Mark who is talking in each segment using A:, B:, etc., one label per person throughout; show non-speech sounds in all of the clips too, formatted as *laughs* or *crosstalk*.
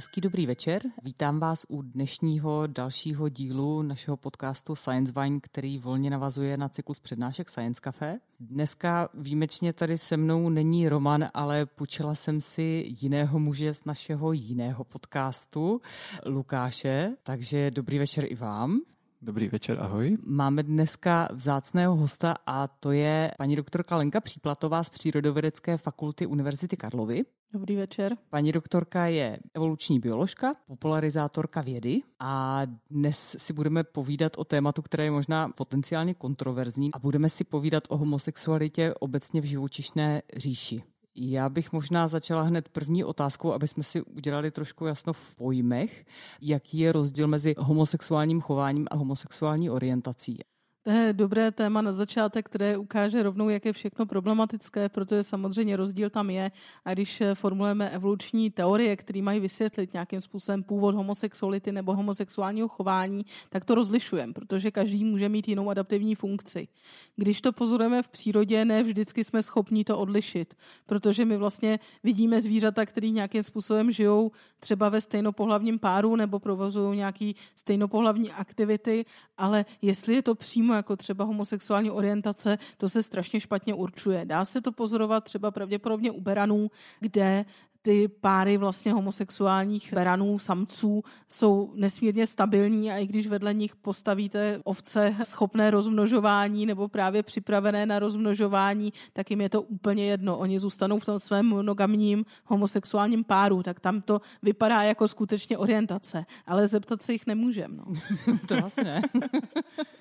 A: Hezký dobrý večer. Vítám vás u dnešního dalšího dílu našeho podcastu Science Vine, který volně navazuje na cyklus přednášek Science Café. Dneska výjimečně tady se mnou není Roman, ale půjčila jsem si jiného muže z našeho jiného podcastu, Lukáše. Takže dobrý večer i vám.
B: Dobrý večer, ahoj.
A: Máme dneska vzácného hosta a to je paní doktorka Lenka Příplatová z Přírodovědecké fakulty Univerzity Karlovy.
C: Dobrý večer.
A: Paní doktorka je evoluční bioložka, popularizátorka vědy a dnes si budeme povídat o tématu, které je možná potenciálně kontroverzní a budeme si povídat o homosexualitě obecně v živočišné říši. Já bych možná začala hned první otázkou, aby jsme si udělali trošku jasno v pojmech, jaký je rozdíl mezi homosexuálním chováním a homosexuální orientací.
C: To je dobré téma na začátek, které ukáže rovnou, jak je všechno problematické, protože samozřejmě rozdíl tam je. A když formulujeme evoluční teorie, které mají vysvětlit nějakým způsobem původ homosexuality nebo homosexuálního chování, tak to rozlišujeme, protože každý může mít jinou adaptivní funkci. Když to pozorujeme v přírodě, ne vždycky jsme schopni to odlišit, protože my vlastně vidíme zvířata, které nějakým způsobem žijou třeba ve stejnopohlavním páru nebo provozují nějaké stejnopohlavní aktivity, ale jestli je to přímo přímo jako třeba homosexuální orientace, to se strašně špatně určuje. Dá se to pozorovat třeba pravděpodobně u beranů, kde ty páry vlastně homosexuálních beranů, samců jsou nesmírně stabilní a i když vedle nich postavíte ovce schopné rozmnožování nebo právě připravené na rozmnožování, tak jim je to úplně jedno. Oni zůstanou v tom svém monogamním homosexuálním páru, tak tam to vypadá jako skutečně orientace, ale zeptat se jich nemůžeme. No. *laughs*
A: to asi ne. *laughs*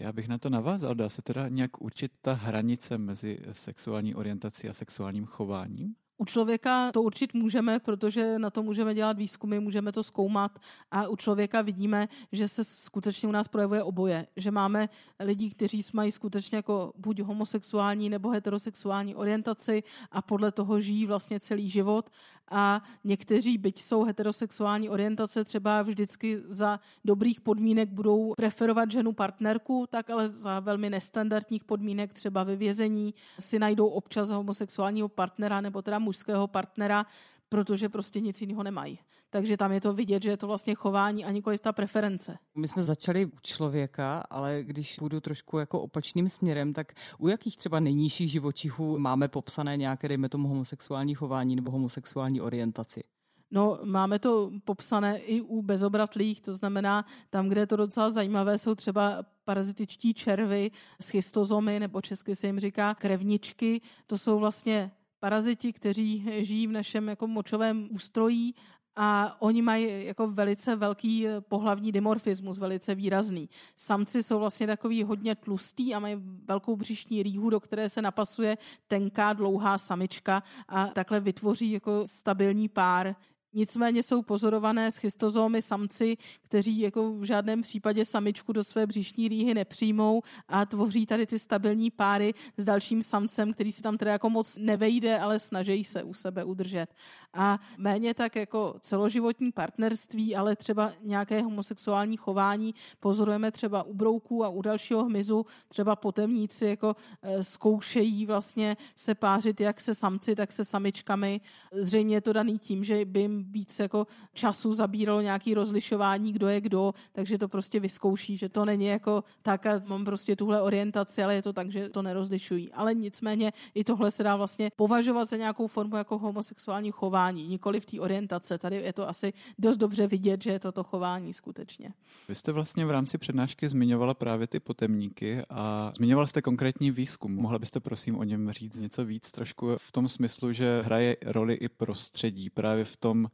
B: Já bych na to navázal. Dá se teda nějak určit ta hranice mezi sexuální orientací a sexuálním chováním?
C: U člověka to určit můžeme, protože na to můžeme dělat výzkumy, můžeme to zkoumat a u člověka vidíme, že se skutečně u nás projevuje oboje. Že máme lidi, kteří mají skutečně jako buď homosexuální nebo heterosexuální orientaci a podle toho žijí vlastně celý život a někteří, byť jsou heterosexuální orientace, třeba vždycky za dobrých podmínek budou preferovat ženu partnerku, tak ale za velmi nestandardních podmínek, třeba ve vězení, si najdou občas homosexuálního partnera nebo teda mužského partnera, protože prostě nic jiného nemají. Takže tam je to vidět, že je to vlastně chování a nikoli ta preference.
A: My jsme začali u člověka, ale když půjdu trošku jako opačným směrem, tak u jakých třeba nejnižších živočichů máme popsané nějaké, dejme tomu, homosexuální chování nebo homosexuální orientaci?
C: No, máme to popsané i u bezobratlých, to znamená, tam, kde je to docela zajímavé, jsou třeba parazitičtí červy, schistozomy, nebo česky se jim říká krevničky. To jsou vlastně paraziti, kteří žijí v našem jako močovém ústrojí a oni mají jako velice velký pohlavní dimorfismus, velice výrazný. Samci jsou vlastně takový hodně tlustý a mají velkou břišní rýhu, do které se napasuje tenká, dlouhá samička a takhle vytvoří jako stabilní pár. Nicméně jsou pozorované schistozómy samci, kteří jako v žádném případě samičku do své břišní rýhy nepřijmou a tvoří tady ty stabilní páry s dalším samcem, který si tam teda jako moc nevejde, ale snaží se u sebe udržet. A méně tak jako celoživotní partnerství, ale třeba nějaké homosexuální chování pozorujeme třeba u brouků a u dalšího hmyzu, třeba potemníci jako e, zkoušejí vlastně se pářit jak se samci, tak se samičkami. Zřejmě je to daný tím, že by jim víc jako času zabíralo nějaký rozlišování, kdo je kdo, takže to prostě vyzkouší, že to není jako tak a mám prostě tuhle orientaci, ale je to tak, že to nerozlišují. Ale nicméně i tohle se dá vlastně považovat za nějakou formu jako homosexuální chování, nikoli v té orientace. Tady je to asi dost dobře vidět, že je to to chování skutečně.
B: Vy jste vlastně v rámci přednášky zmiňovala právě ty potemníky a zmiňovala jste konkrétní výzkum. Mohla byste prosím o něm říct něco víc trošku v tom smyslu, že hraje roli i prostředí právě v tom,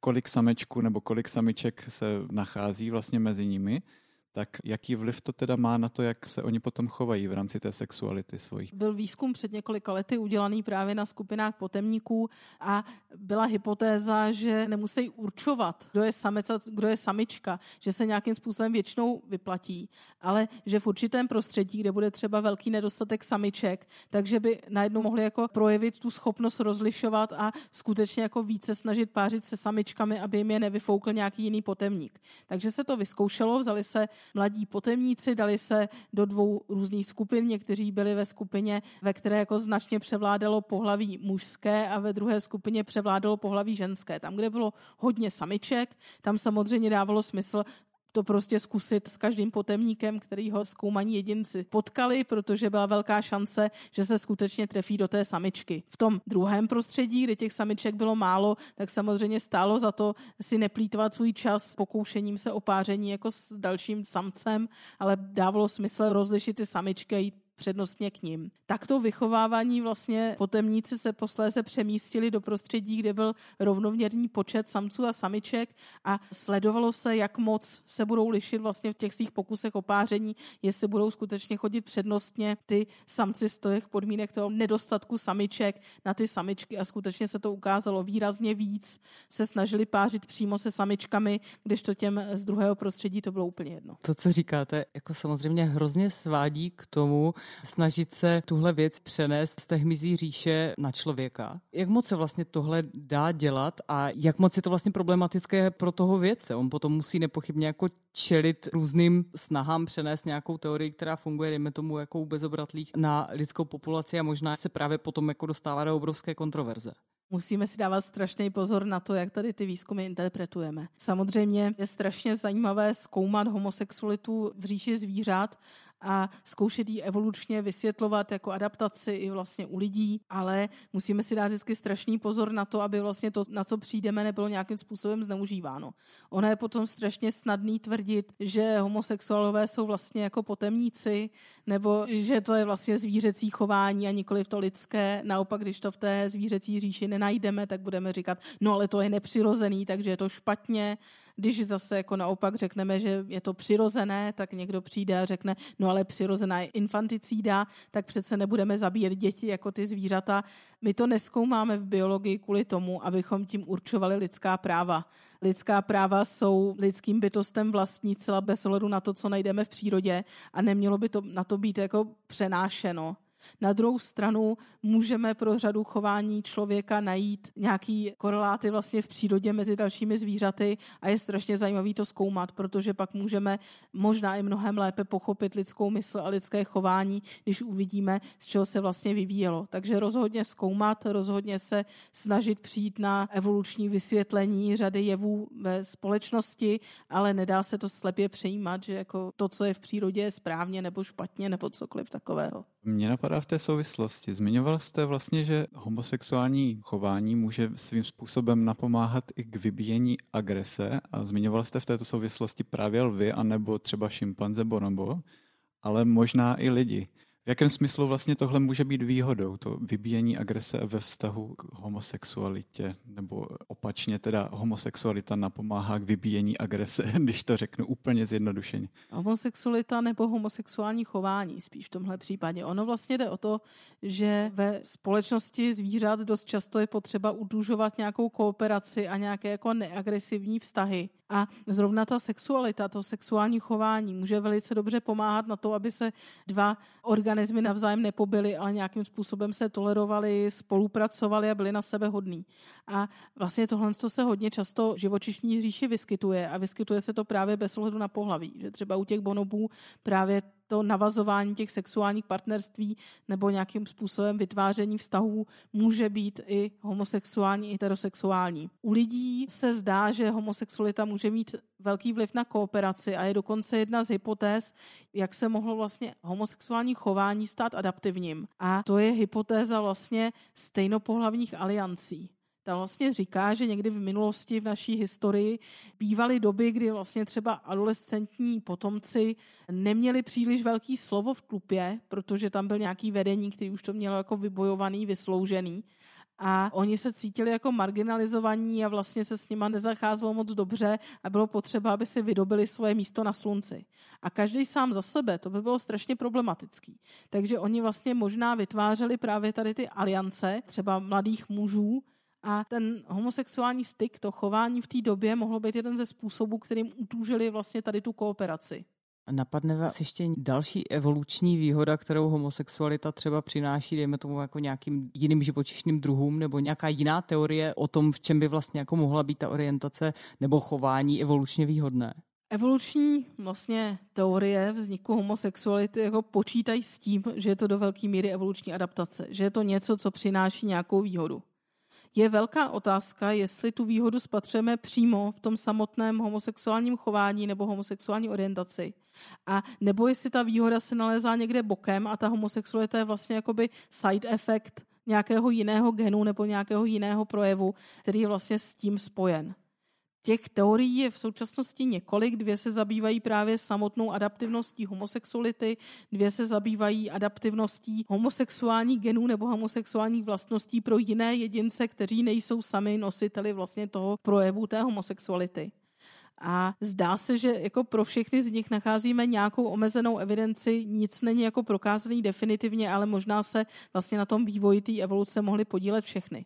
B: kolik samečků nebo kolik samiček se nachází vlastně mezi nimi tak jaký vliv to teda má na to, jak se oni potom chovají v rámci té sexuality svojí?
C: Byl výzkum před několika lety udělaný právě na skupinách potemníků a byla hypotéza, že nemusí určovat, kdo je samec a kdo je samička, že se nějakým způsobem většinou vyplatí, ale že v určitém prostředí, kde bude třeba velký nedostatek samiček, takže by najednou mohli jako projevit tu schopnost rozlišovat a skutečně jako více snažit pářit se samičkami, aby jim je nevyfoukl nějaký jiný potemník. Takže se to vyzkoušelo, vzali se mladí potemníci, dali se do dvou různých skupin. Někteří byli ve skupině, ve které jako značně převládalo pohlaví mužské a ve druhé skupině převládalo pohlaví ženské. Tam, kde bylo hodně samiček, tam samozřejmě dávalo smysl to prostě zkusit s každým potemníkem, který ho zkoumaní jedinci potkali, protože byla velká šance, že se skutečně trefí do té samičky. V tom druhém prostředí, kde těch samiček bylo málo, tak samozřejmě stálo za to si neplýtvat svůj čas pokoušením se o páření jako s dalším samcem, ale dávalo smysl rozlišit ty samičky a jít přednostně k ním. Takto vychovávání vlastně potemníci se posléze přemístili do prostředí, kde byl rovnoměrný počet samců a samiček a sledovalo se, jak moc se budou lišit vlastně v těch svých pokusech o páření, jestli budou skutečně chodit přednostně ty samci z těch podmínek toho nedostatku samiček na ty samičky a skutečně se to ukázalo výrazně víc. Se snažili pářit přímo se samičkami, kdežto těm z druhého prostředí to bylo úplně jedno.
A: To, co říkáte, jako samozřejmě hrozně svádí k tomu, snažit se tuhle věc přenést z té hmyzí říše na člověka. Jak moc se vlastně tohle dá dělat a jak moc je to vlastně problematické pro toho vědce? On potom musí nepochybně jako čelit různým snahám přenést nějakou teorii, která funguje, dejme tomu, jako u bezobratlých na lidskou populaci a možná se právě potom jako dostává do obrovské kontroverze
C: musíme si dávat strašný pozor na to, jak tady ty výzkumy interpretujeme. Samozřejmě je strašně zajímavé zkoumat homosexualitu v říši zvířat a zkoušet ji evolučně vysvětlovat jako adaptaci i vlastně u lidí, ale musíme si dát vždycky strašný pozor na to, aby vlastně to, na co přijdeme, nebylo nějakým způsobem zneužíváno. Ono je potom strašně snadný tvrdit, že homosexuálové jsou vlastně jako potemníci, nebo že to je vlastně zvířecí chování a nikoli to lidské. Naopak, když to v té zvířecí říši nenajdeme, tak budeme říkat, no ale to je nepřirozený, takže je to špatně. Když zase jako naopak řekneme, že je to přirozené, tak někdo přijde a řekne, no ale přirozená je infanticída, tak přece nebudeme zabíjet děti jako ty zvířata. My to neskoumáme v biologii kvůli tomu, abychom tím určovali lidská práva. Lidská práva jsou lidským bytostem vlastní celá bez ohledu na to, co najdeme v přírodě a nemělo by to na to být jako přenášeno. Na druhou stranu můžeme pro řadu chování člověka najít nějaký koreláty vlastně v přírodě mezi dalšími zvířaty a je strašně zajímavý to zkoumat, protože pak můžeme možná i mnohem lépe pochopit lidskou mysl a lidské chování, když uvidíme, z čeho se vlastně vyvíjelo. Takže rozhodně zkoumat, rozhodně se snažit přijít na evoluční vysvětlení řady jevů ve společnosti, ale nedá se to slepě přejímat, že jako to, co je v přírodě, je správně nebo špatně nebo cokoliv takového.
B: Mě napadá v té souvislosti. Zmiňoval jste vlastně, že homosexuální chování může svým způsobem napomáhat i k vybíjení agrese a zmiňoval jste v této souvislosti právě lvy anebo třeba šimpanze bonobo, ale možná i lidi. Jakém smyslu vlastně tohle může být výhodou, to vybíjení agrese ve vztahu k homosexualitě, nebo opačně teda homosexualita napomáhá k vybíjení agrese, *laughs* když to řeknu úplně zjednodušeně.
C: Homosexualita nebo homosexuální chování spíš v tomhle případě. Ono vlastně jde o to, že ve společnosti zvířat dost často je potřeba udlužovat nějakou kooperaci a nějaké jako neagresivní vztahy. A zrovna ta sexualita, to sexuální chování může velice dobře pomáhat na to, aby se dva organismy navzájem nepobily, ale nějakým způsobem se tolerovali, spolupracovali a byli na sebe hodní. A vlastně tohle se hodně často živočišní říši vyskytuje a vyskytuje se to právě bez ohledu na pohlaví. Že třeba u těch bonobů právě to navazování těch sexuálních partnerství nebo nějakým způsobem vytváření vztahů může být i homosexuální, i heterosexuální. U lidí se zdá, že homosexualita může mít velký vliv na kooperaci a je dokonce jedna z hypotéz, jak se mohlo vlastně homosexuální chování stát adaptivním. A to je hypotéza vlastně stejnopohlavních aliancí ta vlastně říká, že někdy v minulosti v naší historii bývaly doby, kdy vlastně třeba adolescentní potomci neměli příliš velký slovo v klupě, protože tam byl nějaký vedení, který už to mělo jako vybojovaný, vysloužený a oni se cítili jako marginalizovaní a vlastně se s nima nezacházelo moc dobře a bylo potřeba, aby si vydobili svoje místo na slunci. A každý sám za sebe, to by bylo strašně problematický. Takže oni vlastně možná vytvářeli právě tady ty aliance, třeba mladých mužů, a ten homosexuální styk, to chování v té době mohlo být jeden ze způsobů, kterým utůžili vlastně tady tu kooperaci.
A: Napadne vás ještě další evoluční výhoda, kterou homosexualita třeba přináší, dejme tomu jako nějakým jiným živočišným druhům, nebo nějaká jiná teorie o tom, v čem by vlastně jako mohla být ta orientace nebo chování evolučně výhodné?
C: Evoluční vlastně teorie vzniku homosexuality jako počítají s tím, že je to do velké míry evoluční adaptace, že je to něco, co přináší nějakou výhodu. Je velká otázka, jestli tu výhodu spatřeme přímo v tom samotném homosexuálním chování nebo homosexuální orientaci. A nebo jestli ta výhoda se nalézá někde bokem a ta homosexualita je vlastně jakoby side effect nějakého jiného genu nebo nějakého jiného projevu, který je vlastně s tím spojen. Těch teorií je v současnosti několik, dvě se zabývají právě samotnou adaptivností homosexuality, dvě se zabývají adaptivností homosexuálních genů nebo homosexuálních vlastností pro jiné jedince, kteří nejsou sami nositeli vlastně toho projevu té homosexuality. A zdá se, že jako pro všechny z nich nacházíme nějakou omezenou evidenci, nic není jako prokázaný definitivně, ale možná se vlastně na tom vývoji té evoluce mohly podílet všechny.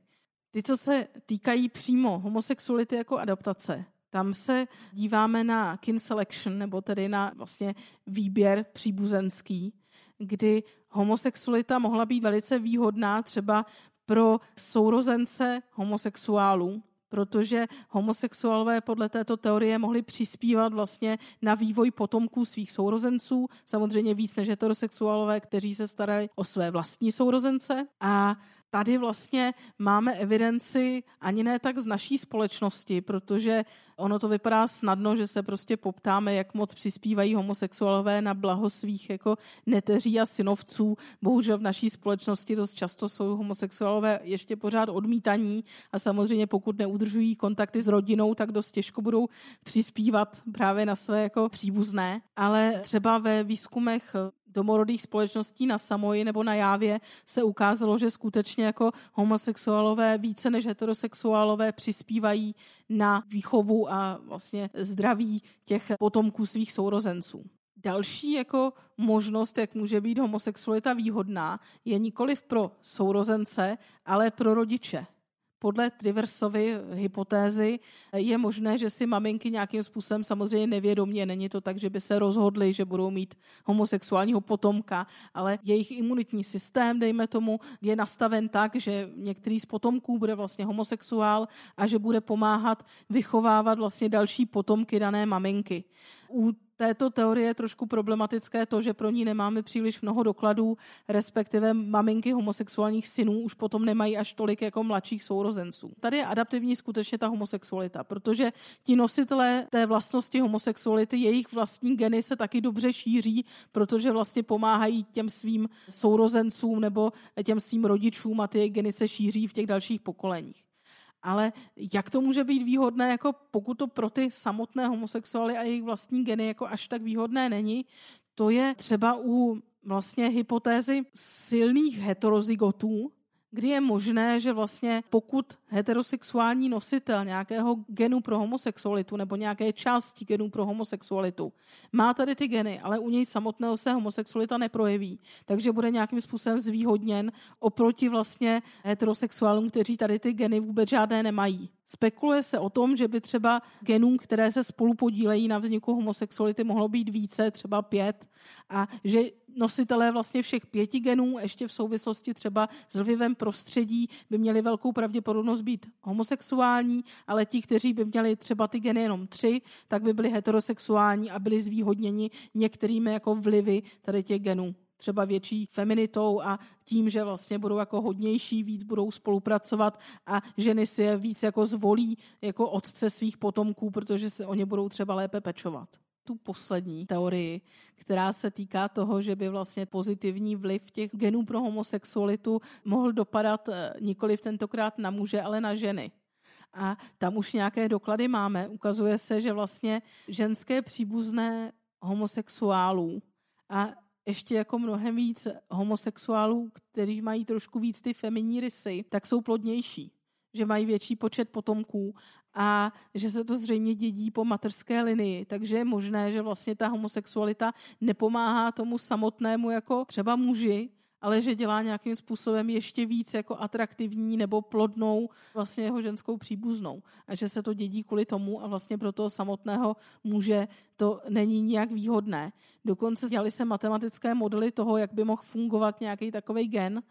C: Ty, co se týkají přímo homosexuality jako adaptace, tam se díváme na kin selection, nebo tedy na vlastně výběr příbuzenský, kdy homosexualita mohla být velice výhodná třeba pro sourozence homosexuálů, protože homosexuálové podle této teorie mohli přispívat vlastně na vývoj potomků svých sourozenců, samozřejmě víc než heterosexuálové, kteří se starali o své vlastní sourozence. A tady vlastně máme evidenci ani ne tak z naší společnosti, protože ono to vypadá snadno, že se prostě poptáme, jak moc přispívají homosexuálové na blaho svých jako neteří a synovců. Bohužel v naší společnosti dost často jsou homosexuálové ještě pořád odmítaní a samozřejmě pokud neudržují kontakty s rodinou, tak dost těžko budou přispívat právě na své jako příbuzné. Ale třeba ve výzkumech domorodých společností na Samoji nebo na Jávě se ukázalo, že skutečně jako homosexuálové více než heterosexuálové přispívají na výchovu a vlastně zdraví těch potomků svých sourozenců. Další jako možnost, jak může být homosexualita výhodná, je nikoli pro sourozence, ale pro rodiče podle Triversovy hypotézy je možné, že si maminky nějakým způsobem samozřejmě nevědomě, není to tak, že by se rozhodly, že budou mít homosexuálního potomka, ale jejich imunitní systém, dejme tomu, je nastaven tak, že některý z potomků bude vlastně homosexuál a že bude pomáhat vychovávat vlastně další potomky dané maminky. U této teorie je trošku problematické to, že pro ní nemáme příliš mnoho dokladů, respektive maminky homosexuálních synů už potom nemají až tolik jako mladších sourozenců. Tady je adaptivní skutečně ta homosexualita, protože ti nositelé té vlastnosti homosexuality, jejich vlastní geny se taky dobře šíří, protože vlastně pomáhají těm svým sourozencům nebo těm svým rodičům a ty geny se šíří v těch dalších pokoleních. Ale jak to může být výhodné, jako pokud to pro ty samotné homosexuály a jejich vlastní geny jako až tak výhodné není, to je třeba u vlastně hypotézy silných heterozygotů, kdy je možné, že vlastně pokud heterosexuální nositel nějakého genu pro homosexualitu nebo nějaké části genů pro homosexualitu má tady ty geny, ale u něj samotného se homosexualita neprojeví, takže bude nějakým způsobem zvýhodněn oproti vlastně heterosexuálům, kteří tady ty geny vůbec žádné nemají. Spekuluje se o tom, že by třeba genů, které se spolu podílejí na vzniku homosexuality, mohlo být více, třeba pět, a že nositelé vlastně všech pěti genů, ještě v souvislosti třeba s vlivem prostředí, by měli velkou pravděpodobnost být homosexuální, ale ti, kteří by měli třeba ty geny jenom tři, tak by byli heterosexuální a byli zvýhodněni některými jako vlivy tady těch genů. Třeba větší feminitou a tím, že vlastně budou jako hodnější, víc budou spolupracovat a ženy si je víc jako zvolí jako otce svých potomků, protože se o ně budou třeba lépe pečovat tu poslední teorii, která se týká toho, že by vlastně pozitivní vliv těch genů pro homosexualitu mohl dopadat eh, nikoli v tentokrát na muže, ale na ženy. A tam už nějaké doklady máme. Ukazuje se, že vlastně ženské příbuzné homosexuálů a ještě jako mnohem víc homosexuálů, kteří mají trošku víc ty feminní rysy, tak jsou plodnější že mají větší počet potomků a že se to zřejmě dědí po mateřské linii. Takže je možné, že vlastně ta homosexualita nepomáhá tomu samotnému jako třeba muži, ale že dělá nějakým způsobem ještě víc jako atraktivní nebo plodnou vlastně jeho ženskou příbuznou. A že se to dědí kvůli tomu a vlastně pro toho samotného muže to není nijak výhodné. Dokonce dělali se matematické modely toho, jak by mohl fungovat nějaký takový gen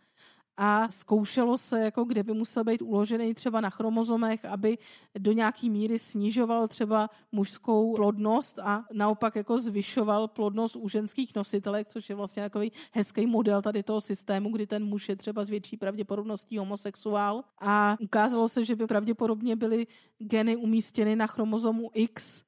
C: a zkoušelo se, jako kde by musel být uložený třeba na chromozomech, aby do nějaký míry snižoval třeba mužskou plodnost a naopak jako zvyšoval plodnost u ženských nositelek, což je vlastně takový hezký model tady toho systému, kdy ten muž je třeba s větší pravděpodobností homosexuál. A ukázalo se, že by pravděpodobně byly geny umístěny na chromozomu X,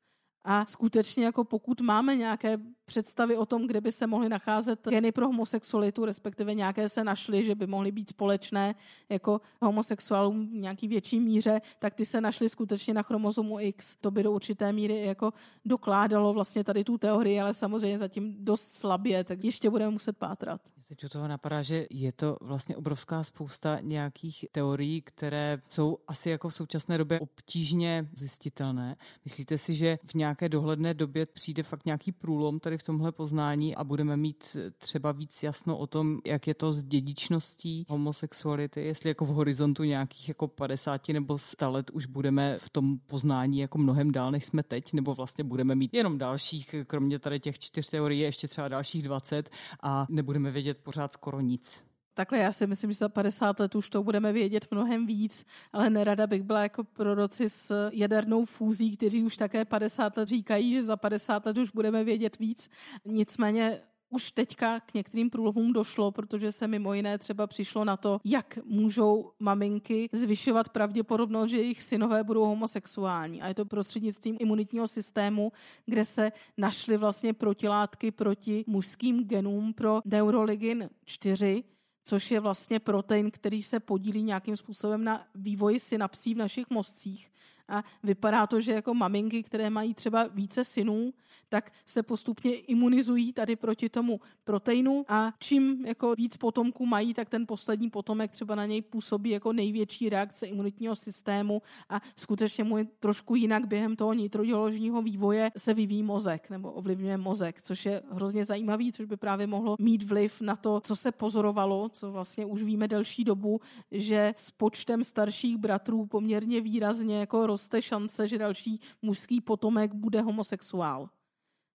C: a skutečně jako pokud máme nějaké představy o tom, kde by se mohly nacházet geny pro homosexualitu, respektive nějaké se našly, že by mohly být společné jako homosexuálům v nějaký větší míře, tak ty se našly skutečně na chromozomu X. To by do určité míry jako dokládalo vlastně tady tu teorii, ale samozřejmě zatím dost slabě, tak ještě budeme muset pátrat.
A: Teď u toho napadá, že je to vlastně obrovská spousta nějakých teorií, které jsou asi jako v současné době obtížně zjistitelné. Myslíte si, že v nějaké dohledné době přijde fakt nějaký průlom tady v tomhle poznání a budeme mít třeba víc jasno o tom, jak je to s dědičností homosexuality, jestli jako v horizontu nějakých jako 50 nebo 100 let už budeme v tom poznání jako mnohem dál, než jsme teď, nebo vlastně budeme mít jenom dalších, kromě tady těch čtyř teorií, ještě třeba dalších 20 a nebudeme vědět pořád skoro nic.
C: Takhle já si myslím, že za 50 let už to budeme vědět mnohem víc, ale nerada bych byla jako proroci s jadernou fúzí, kteří už také 50 let říkají, že za 50 let už budeme vědět víc. Nicméně už teďka k některým průlomům došlo, protože se mimo jiné třeba přišlo na to, jak můžou maminky zvyšovat pravděpodobnost, že jejich synové budou homosexuální. A je to prostřednictvím imunitního systému, kde se našly vlastně protilátky proti mužským genům pro neuroligin 4, což je vlastně protein, který se podílí nějakým způsobem na vývoji synapsí v našich mozcích a vypadá to, že jako maminky, které mají třeba více synů, tak se postupně imunizují tady proti tomu proteinu. A čím jako víc potomků mají, tak ten poslední potomek třeba na něj působí jako největší reakce imunitního systému. A skutečně mu je trošku jinak během toho nitroděložního vývoje se vyvíjí mozek nebo ovlivňuje mozek, což je hrozně zajímavý, což by právě mohlo mít vliv na to, co se pozorovalo, co vlastně už víme delší dobu, že s počtem starších bratrů poměrně výrazně jako roste šance, že další mužský potomek bude homosexuál.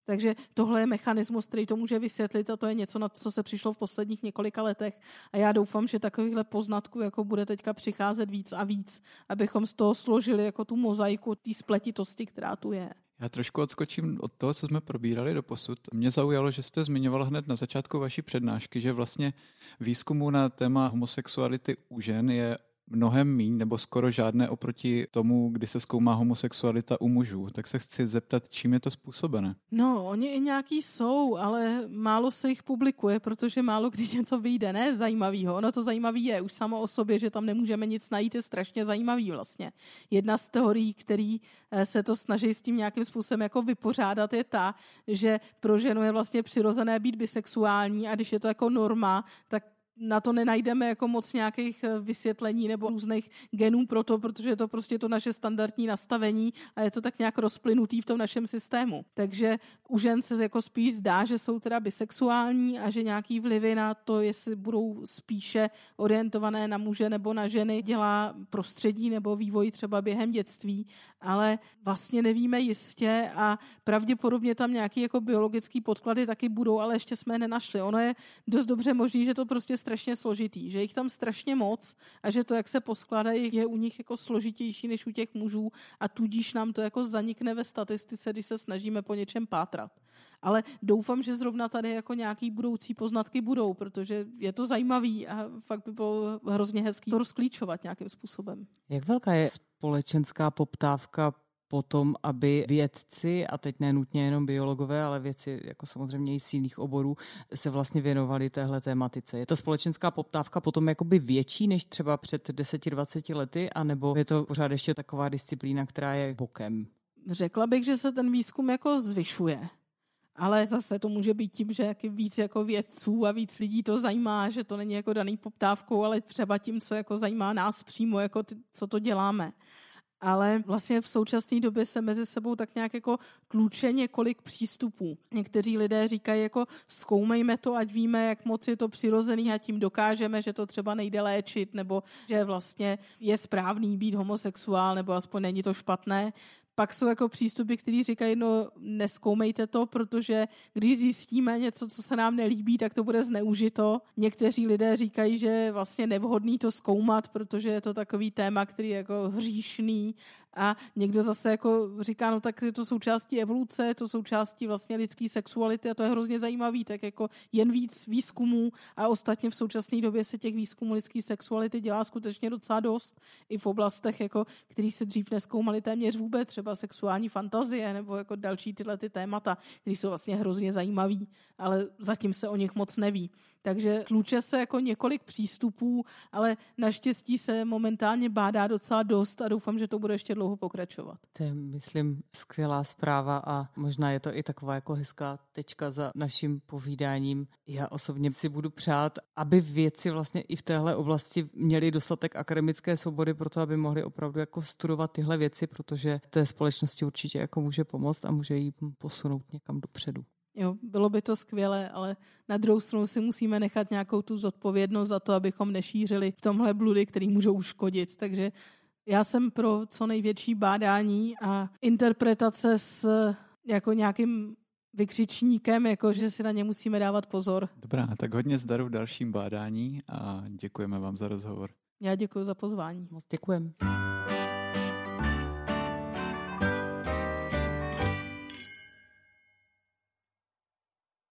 C: Takže tohle je mechanismus, který to může vysvětlit a to je něco, na co se přišlo v posledních několika letech. A já doufám, že takovýchhle poznatků jako bude teďka přicházet víc a víc, abychom z toho složili jako tu mozaiku té spletitosti, která tu je.
B: Já trošku odskočím od toho, co jsme probírali do posud. Mě zaujalo, že jste zmiňoval hned na začátku vaší přednášky, že vlastně výzkumu na téma homosexuality u žen je mnohem míň nebo skoro žádné oproti tomu, kdy se zkoumá homosexualita u mužů. Tak se chci zeptat, čím je to způsobené?
C: No, oni i nějaký jsou, ale málo se jich publikuje, protože málo kdy něco vyjde. Ne zajímavého. Ono to zajímavé je už samo o sobě, že tam nemůžeme nic najít, je strašně zajímavý vlastně. Jedna z teorií, který eh, se to snaží s tím nějakým způsobem jako vypořádat, je ta, že pro ženu je vlastně přirozené být bisexuální a když je to jako norma, tak na to nenajdeme jako moc nějakých eh, vysvětlení nebo různých genů pro to, protože je to prostě to naše standardní nastavení a je to tak nějak rozplynutý v tom našem systému. Takže u žen se jako spíš zdá, že jsou teda bisexuální a že nějaký vlivy na to, jestli budou spíše orientované na muže nebo na ženy, dělá prostředí nebo vývoj třeba během dětství, ale vlastně nevíme jistě a pravděpodobně tam nějaký jako biologický podklady taky budou, ale ještě jsme je nenašli. Ono je dost dobře možný, že to prostě strašně složitý, že jich tam strašně moc a že to, jak se poskládají, je u nich jako složitější než u těch mužů a tudíž nám to jako zanikne ve statistice, když se snažíme po něčem pátrat. Ale doufám, že zrovna tady jako nějaký budoucí poznatky budou, protože je to zajímavý a fakt by bylo hrozně hezký to rozklíčovat nějakým způsobem.
A: Jak velká je společenská poptávka potom, aby vědci, a teď nenutně jenom biologové, ale věci jako samozřejmě i z jiných oborů, se vlastně věnovali téhle tématice. Je ta společenská poptávka potom jakoby větší než třeba před 10-20 lety, anebo je to pořád ještě taková disciplína, která je bokem?
C: Řekla bych, že se ten výzkum jako zvyšuje. Ale zase to může být tím, že víc jako vědců a víc lidí to zajímá, že to není jako daný poptávkou, ale třeba tím, co jako zajímá nás přímo, jako ty, co to děláme ale vlastně v současné době se mezi sebou tak nějak jako tluče několik přístupů. Někteří lidé říkají jako zkoumejme to, ať víme, jak moc je to přirozený a tím dokážeme, že to třeba nejde léčit, nebo že vlastně je správný být homosexuál, nebo aspoň není to špatné. Pak jsou jako přístupy, které říkají, no neskoumejte to, protože když zjistíme něco, co se nám nelíbí, tak to bude zneužito. Někteří lidé říkají, že je vlastně nevhodný to zkoumat, protože je to takový téma, který je jako hříšný a někdo zase jako říká, no tak je to součástí evoluce, je to součástí vlastně lidské sexuality a to je hrozně zajímavý, tak jako jen víc výzkumů a ostatně v současné době se těch výzkumů lidské sexuality dělá skutečně docela dost i v oblastech, jako, který se dřív neskoumaly téměř vůbec, třeba sexuální fantazie nebo jako další tyhle ty témata, které jsou vlastně hrozně zajímavý, ale zatím se o nich moc neví. Takže tluče se jako několik přístupů, ale naštěstí se momentálně bádá docela dost a doufám, že to bude ještě dlouho pokračovat.
A: To je, myslím, skvělá zpráva a možná je to i taková jako hezká tečka za naším povídáním. Já osobně si budu přát, aby věci vlastně i v téhle oblasti měly dostatek akademické svobody pro to, aby mohli opravdu jako studovat tyhle věci, protože té společnosti určitě jako může pomoct a může jí posunout někam dopředu.
C: Jo, bylo by to skvělé, ale na druhou stranu si musíme nechat nějakou tu zodpovědnost za to, abychom nešířili v tomhle bludy, který můžou uškodit. Takže já jsem pro co největší bádání a interpretace s jako nějakým vykřičníkem, jako že si na ně musíme dávat pozor.
B: Dobrá, tak hodně zdaru v dalším bádání a děkujeme vám za rozhovor.
C: Já děkuji za pozvání.
A: Moc děkujeme.